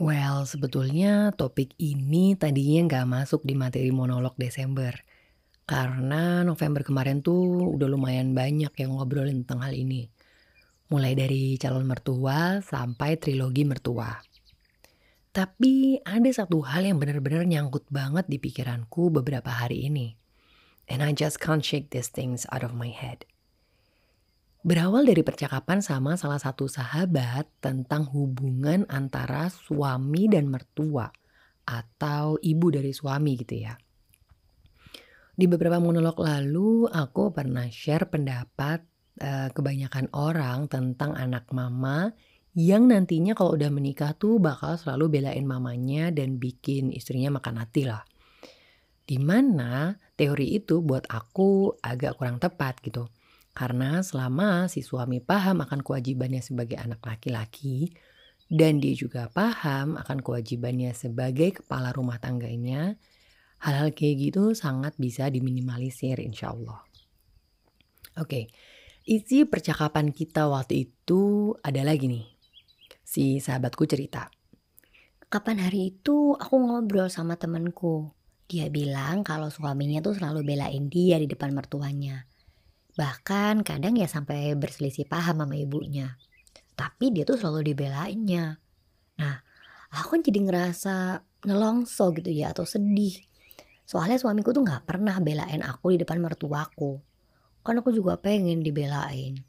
Well, sebetulnya topik ini tadinya nggak masuk di materi monolog Desember. Karena November kemarin tuh udah lumayan banyak yang ngobrolin tentang hal ini. Mulai dari calon mertua sampai trilogi mertua. Tapi ada satu hal yang benar-benar nyangkut banget di pikiranku beberapa hari ini. And I just can't shake these things out of my head. Berawal dari percakapan sama salah satu sahabat tentang hubungan antara suami dan mertua atau ibu dari suami gitu ya. Di beberapa monolog lalu aku pernah share pendapat uh, kebanyakan orang tentang anak mama yang nantinya kalau udah menikah tuh bakal selalu belain mamanya dan bikin istrinya makan hati lah. Di mana teori itu buat aku agak kurang tepat gitu. Karena selama si suami paham akan kewajibannya sebagai anak laki-laki dan dia juga paham akan kewajibannya sebagai kepala rumah tangganya, hal-hal kayak gitu sangat bisa diminimalisir insya Allah. Oke, okay. isi percakapan kita waktu itu adalah gini si sahabatku cerita. Kapan hari itu aku ngobrol sama temenku. Dia bilang kalau suaminya tuh selalu belain dia di depan mertuanya. Bahkan kadang ya sampai berselisih paham sama ibunya. Tapi dia tuh selalu dibelainnya. Nah, aku jadi ngerasa nelongso gitu ya atau sedih. Soalnya suamiku tuh gak pernah belain aku di depan mertuaku. Kan aku juga pengen dibelain.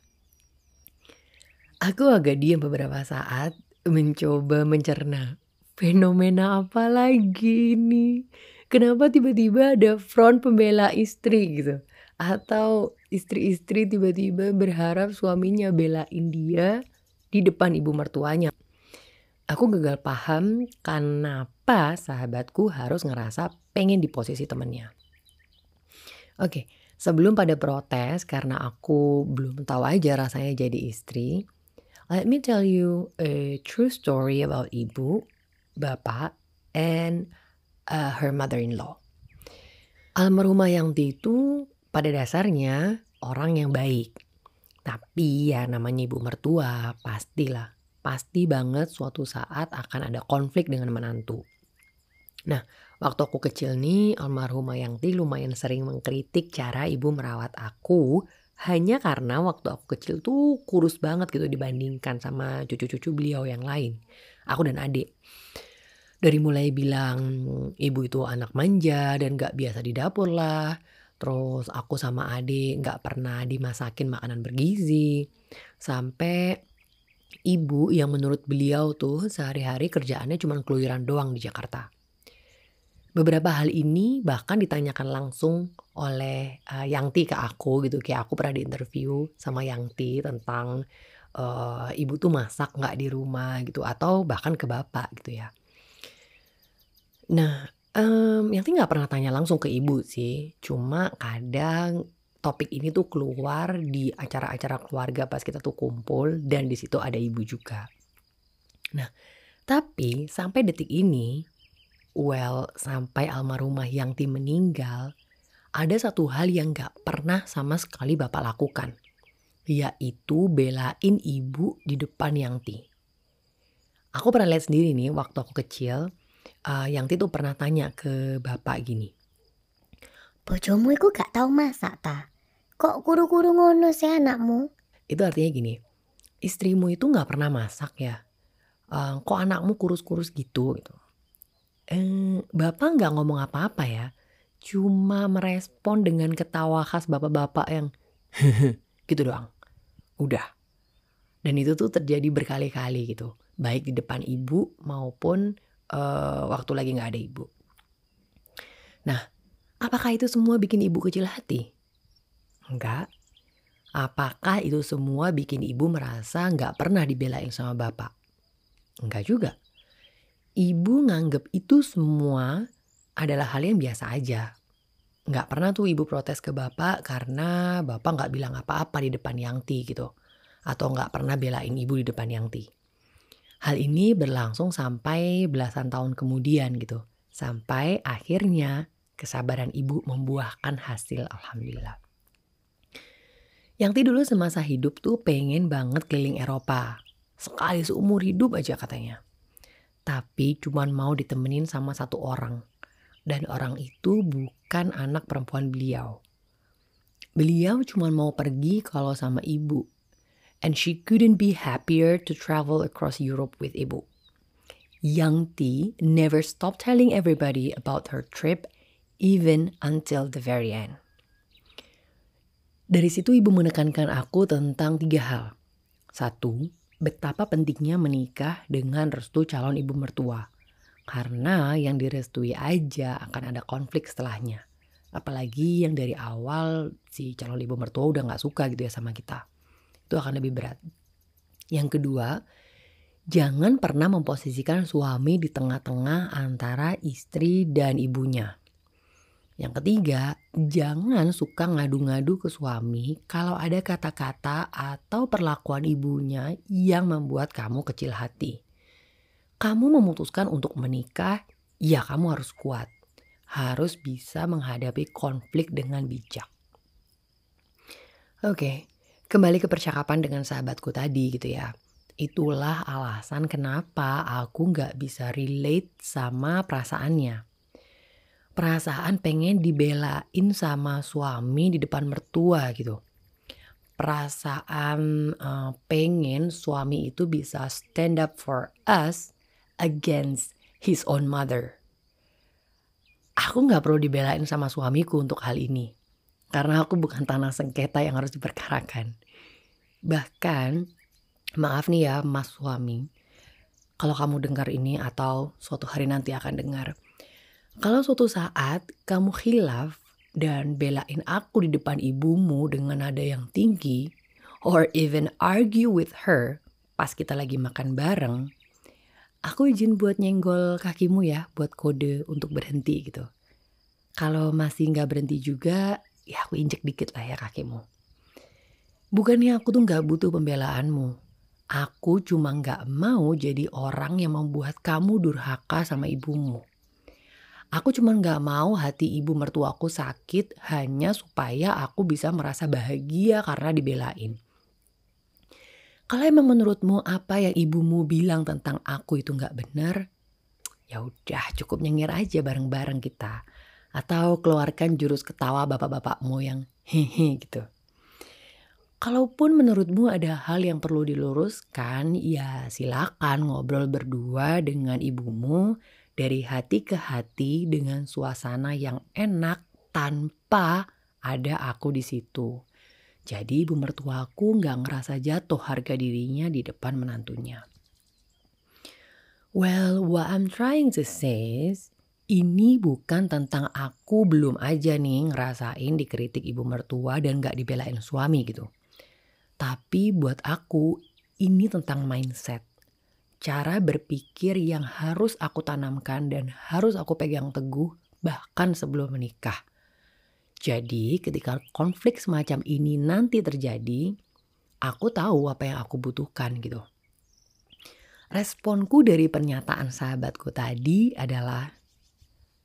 Aku agak diam beberapa saat mencoba mencerna fenomena apa lagi ini. Kenapa tiba-tiba ada front pembela istri gitu? Atau istri-istri tiba-tiba berharap suaminya belain dia di depan ibu mertuanya. Aku gagal paham kenapa sahabatku harus ngerasa pengen di posisi temennya. Oke, sebelum pada protes karena aku belum tahu aja rasanya jadi istri, Let me tell you a true story about ibu, bapak, and uh, her mother-in-law. Almarhumah Yangti itu pada dasarnya orang yang baik. Tapi ya namanya ibu mertua, pastilah. Pasti banget suatu saat akan ada konflik dengan menantu. Nah, waktu aku kecil nih, almarhumah Yangti lumayan sering mengkritik cara ibu merawat aku hanya karena waktu aku kecil tuh kurus banget gitu dibandingkan sama cucu-cucu beliau yang lain. Aku dan adik. Dari mulai bilang ibu itu anak manja dan gak biasa di dapur lah. Terus aku sama adik gak pernah dimasakin makanan bergizi. Sampai ibu yang menurut beliau tuh sehari-hari kerjaannya cuma keluyuran doang di Jakarta. Beberapa hal ini bahkan ditanyakan langsung oleh uh, Yangti ke aku gitu. Kayak aku pernah diinterview sama Yangti tentang uh, ibu tuh masak nggak di rumah gitu atau bahkan ke bapak gitu ya. Nah, um, Yangti nggak pernah tanya langsung ke ibu sih. Cuma kadang topik ini tuh keluar di acara-acara keluarga pas kita tuh kumpul dan di situ ada ibu juga. Nah, tapi sampai detik ini well sampai almarhumah Yangti meninggal, ada satu hal yang gak pernah sama sekali Bapak lakukan, yaitu belain ibu di depan Yangti. Aku pernah lihat sendiri nih waktu aku kecil, uh, Yangti tuh pernah tanya ke Bapak gini. Bojomu itu gak tahu masak ta? Kok kuru-kuru ngono sih anakmu? Itu artinya gini, istrimu itu gak pernah masak ya? Uh, kok anakmu kurus-kurus gitu gitu eh, bapak nggak ngomong apa-apa ya, cuma merespon dengan ketawa khas bapak-bapak yang gitu doang. Udah. Dan itu tuh terjadi berkali-kali gitu, baik di depan ibu maupun uh, waktu lagi nggak ada ibu. Nah, apakah itu semua bikin ibu kecil hati? Enggak. Apakah itu semua bikin ibu merasa nggak pernah dibelain sama bapak? Enggak juga ibu nganggep itu semua adalah hal yang biasa aja. Nggak pernah tuh ibu protes ke bapak karena bapak nggak bilang apa-apa di depan Yangti gitu. Atau nggak pernah belain ibu di depan Yangti. Hal ini berlangsung sampai belasan tahun kemudian gitu. Sampai akhirnya kesabaran ibu membuahkan hasil Alhamdulillah. Yangti dulu semasa hidup tuh pengen banget keliling Eropa. Sekali seumur hidup aja katanya. tapi cuman mau ditemenin sama satu orang. Dan orang itu bukan anak perempuan beliau. Beliau cuma mau pergi kalau sama ibu. And she couldn't be happier to travel across Europe with ibu. Young T never stopped telling everybody about her trip even until the very end. Dari situ ibu menekankan aku tentang tiga hal. Satu, betapa pentingnya menikah dengan restu calon ibu mertua. Karena yang direstui aja akan ada konflik setelahnya. Apalagi yang dari awal si calon ibu mertua udah gak suka gitu ya sama kita. Itu akan lebih berat. Yang kedua, jangan pernah memposisikan suami di tengah-tengah antara istri dan ibunya. Yang ketiga, jangan suka ngadu-ngadu ke suami kalau ada kata-kata atau perlakuan ibunya yang membuat kamu kecil hati. Kamu memutuskan untuk menikah, ya kamu harus kuat. Harus bisa menghadapi konflik dengan bijak. Oke, kembali ke percakapan dengan sahabatku tadi gitu ya. Itulah alasan kenapa aku gak bisa relate sama perasaannya perasaan pengen dibelain sama suami di depan mertua gitu. Perasaan uh, pengen suami itu bisa stand up for us against his own mother. Aku nggak perlu dibelain sama suamiku untuk hal ini. Karena aku bukan tanah sengketa yang harus diperkarakan. Bahkan, maaf nih ya mas suami. Kalau kamu dengar ini atau suatu hari nanti akan dengar kalau suatu saat kamu hilaf dan belain aku di depan ibumu dengan nada yang tinggi, or even argue with her pas kita lagi makan bareng, aku izin buat nyenggol kakimu ya buat kode untuk berhenti gitu. Kalau masih nggak berhenti juga, ya aku injek dikit lah ya kakimu. Bukannya aku tuh nggak butuh pembelaanmu. Aku cuma nggak mau jadi orang yang membuat kamu durhaka sama ibumu. Aku cuma gak mau hati ibu mertuaku sakit hanya supaya aku bisa merasa bahagia karena dibelain. Kalau emang menurutmu apa yang ibumu bilang tentang aku itu gak benar, ya udah cukup nyengir aja bareng-bareng kita. Atau keluarkan jurus ketawa bapak-bapakmu yang hehe gitu. Kalaupun menurutmu ada hal yang perlu diluruskan, ya silakan ngobrol berdua dengan ibumu dari hati ke hati dengan suasana yang enak tanpa ada aku di situ. Jadi ibu mertuaku nggak ngerasa jatuh harga dirinya di depan menantunya. Well, what I'm trying to say is, ini bukan tentang aku belum aja nih ngerasain dikritik ibu mertua dan gak dibelain suami gitu. Tapi buat aku, ini tentang mindset cara berpikir yang harus aku tanamkan dan harus aku pegang teguh bahkan sebelum menikah. Jadi ketika konflik semacam ini nanti terjadi, aku tahu apa yang aku butuhkan gitu. Responku dari pernyataan sahabatku tadi adalah,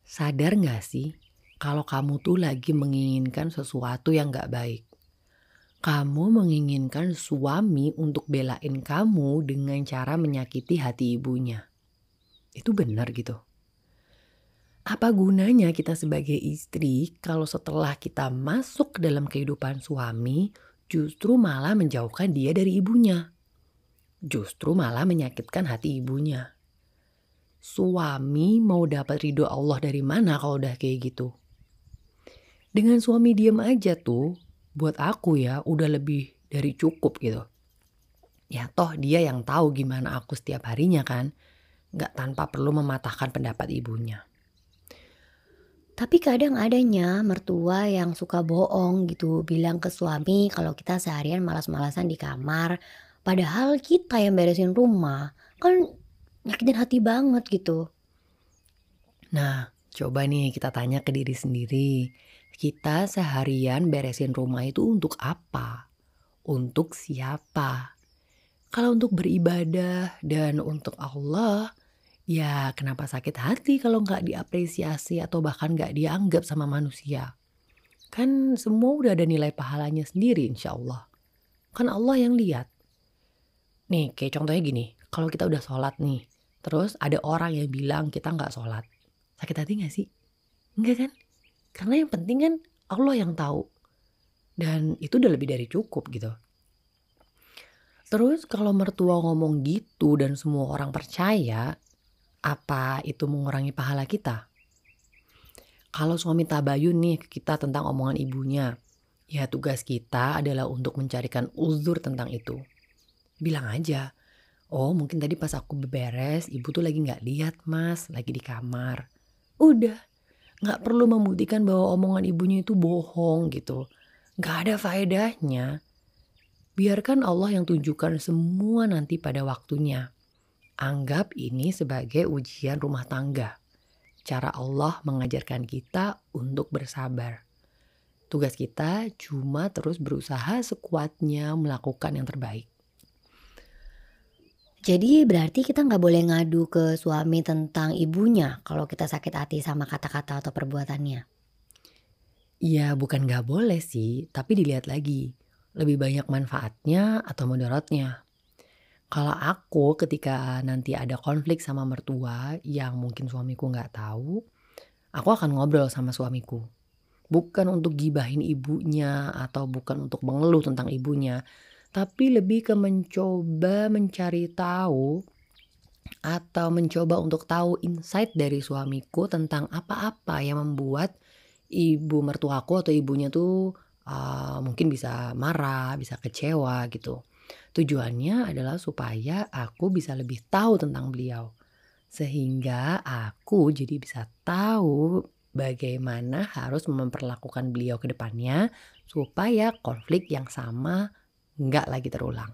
sadar gak sih kalau kamu tuh lagi menginginkan sesuatu yang gak baik? Kamu menginginkan suami untuk belain kamu dengan cara menyakiti hati ibunya. Itu benar gitu. Apa gunanya kita sebagai istri kalau setelah kita masuk ke dalam kehidupan suami justru malah menjauhkan dia dari ibunya? Justru malah menyakitkan hati ibunya. Suami mau dapat ridho Allah dari mana kalau udah kayak gitu? Dengan suami diem aja tuh, buat aku ya udah lebih dari cukup gitu. Ya toh dia yang tahu gimana aku setiap harinya kan. Gak tanpa perlu mematahkan pendapat ibunya. Tapi kadang adanya mertua yang suka bohong gitu. Bilang ke suami kalau kita seharian malas-malasan di kamar. Padahal kita yang beresin rumah. Kan nyakitin hati banget gitu. Nah coba nih kita tanya ke diri sendiri kita seharian beresin rumah itu untuk apa? Untuk siapa? Kalau untuk beribadah dan untuk Allah, ya kenapa sakit hati kalau nggak diapresiasi atau bahkan nggak dianggap sama manusia? Kan semua udah ada nilai pahalanya sendiri insya Allah. Kan Allah yang lihat. Nih kayak contohnya gini, kalau kita udah sholat nih, Terus ada orang yang bilang kita nggak sholat. Sakit hati nggak sih? Enggak kan? Karena yang penting kan Allah yang tahu. Dan itu udah lebih dari cukup gitu. Terus kalau mertua ngomong gitu dan semua orang percaya, apa itu mengurangi pahala kita? Kalau suami tabayun nih ke kita tentang omongan ibunya, ya tugas kita adalah untuk mencarikan uzur tentang itu. Bilang aja, oh mungkin tadi pas aku beberes, ibu tuh lagi nggak lihat mas, lagi di kamar. Udah, nggak perlu membuktikan bahwa omongan ibunya itu bohong gitu. Nggak ada faedahnya. Biarkan Allah yang tunjukkan semua nanti pada waktunya. Anggap ini sebagai ujian rumah tangga cara Allah mengajarkan kita untuk bersabar. Tugas kita cuma terus berusaha sekuatnya melakukan yang terbaik. Jadi berarti kita nggak boleh ngadu ke suami tentang ibunya kalau kita sakit hati sama kata-kata atau perbuatannya. Ya bukan nggak boleh sih, tapi dilihat lagi. Lebih banyak manfaatnya atau mudaratnya. Kalau aku ketika nanti ada konflik sama mertua yang mungkin suamiku nggak tahu, aku akan ngobrol sama suamiku. Bukan untuk gibahin ibunya atau bukan untuk mengeluh tentang ibunya, tapi lebih ke mencoba mencari tahu atau mencoba untuk tahu insight dari suamiku tentang apa-apa yang membuat ibu mertuaku atau ibunya tuh uh, mungkin bisa marah, bisa kecewa gitu. Tujuannya adalah supaya aku bisa lebih tahu tentang beliau. Sehingga aku jadi bisa tahu bagaimana harus memperlakukan beliau ke depannya supaya konflik yang sama nggak lagi terulang.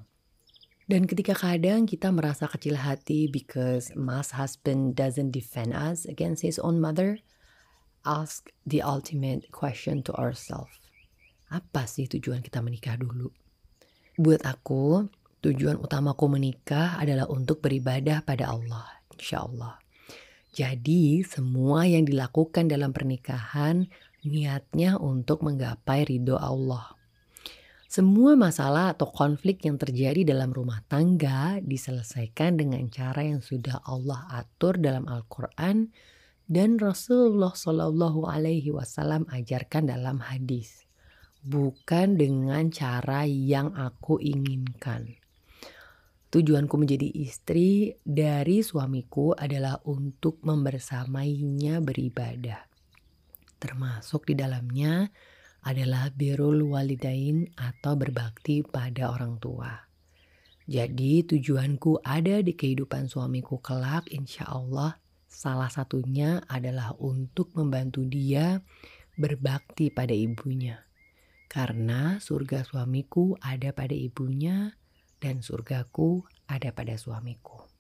Dan ketika kadang kita merasa kecil hati because mas husband doesn't defend us against his own mother, ask the ultimate question to ourselves. Apa sih tujuan kita menikah dulu? Buat aku, tujuan utamaku menikah adalah untuk beribadah pada Allah, insya Allah. Jadi semua yang dilakukan dalam pernikahan niatnya untuk menggapai ridho Allah. Semua masalah atau konflik yang terjadi dalam rumah tangga diselesaikan dengan cara yang sudah Allah atur dalam Al-Quran dan Rasulullah Shallallahu Alaihi Wasallam ajarkan dalam hadis bukan dengan cara yang aku inginkan. Tujuanku menjadi istri dari suamiku adalah untuk membersamainya beribadah. Termasuk di dalamnya adalah birul walidain atau berbakti pada orang tua. Jadi tujuanku ada di kehidupan suamiku kelak insya Allah salah satunya adalah untuk membantu dia berbakti pada ibunya karena surga suamiku ada pada ibunya dan surgaku ada pada suamiku.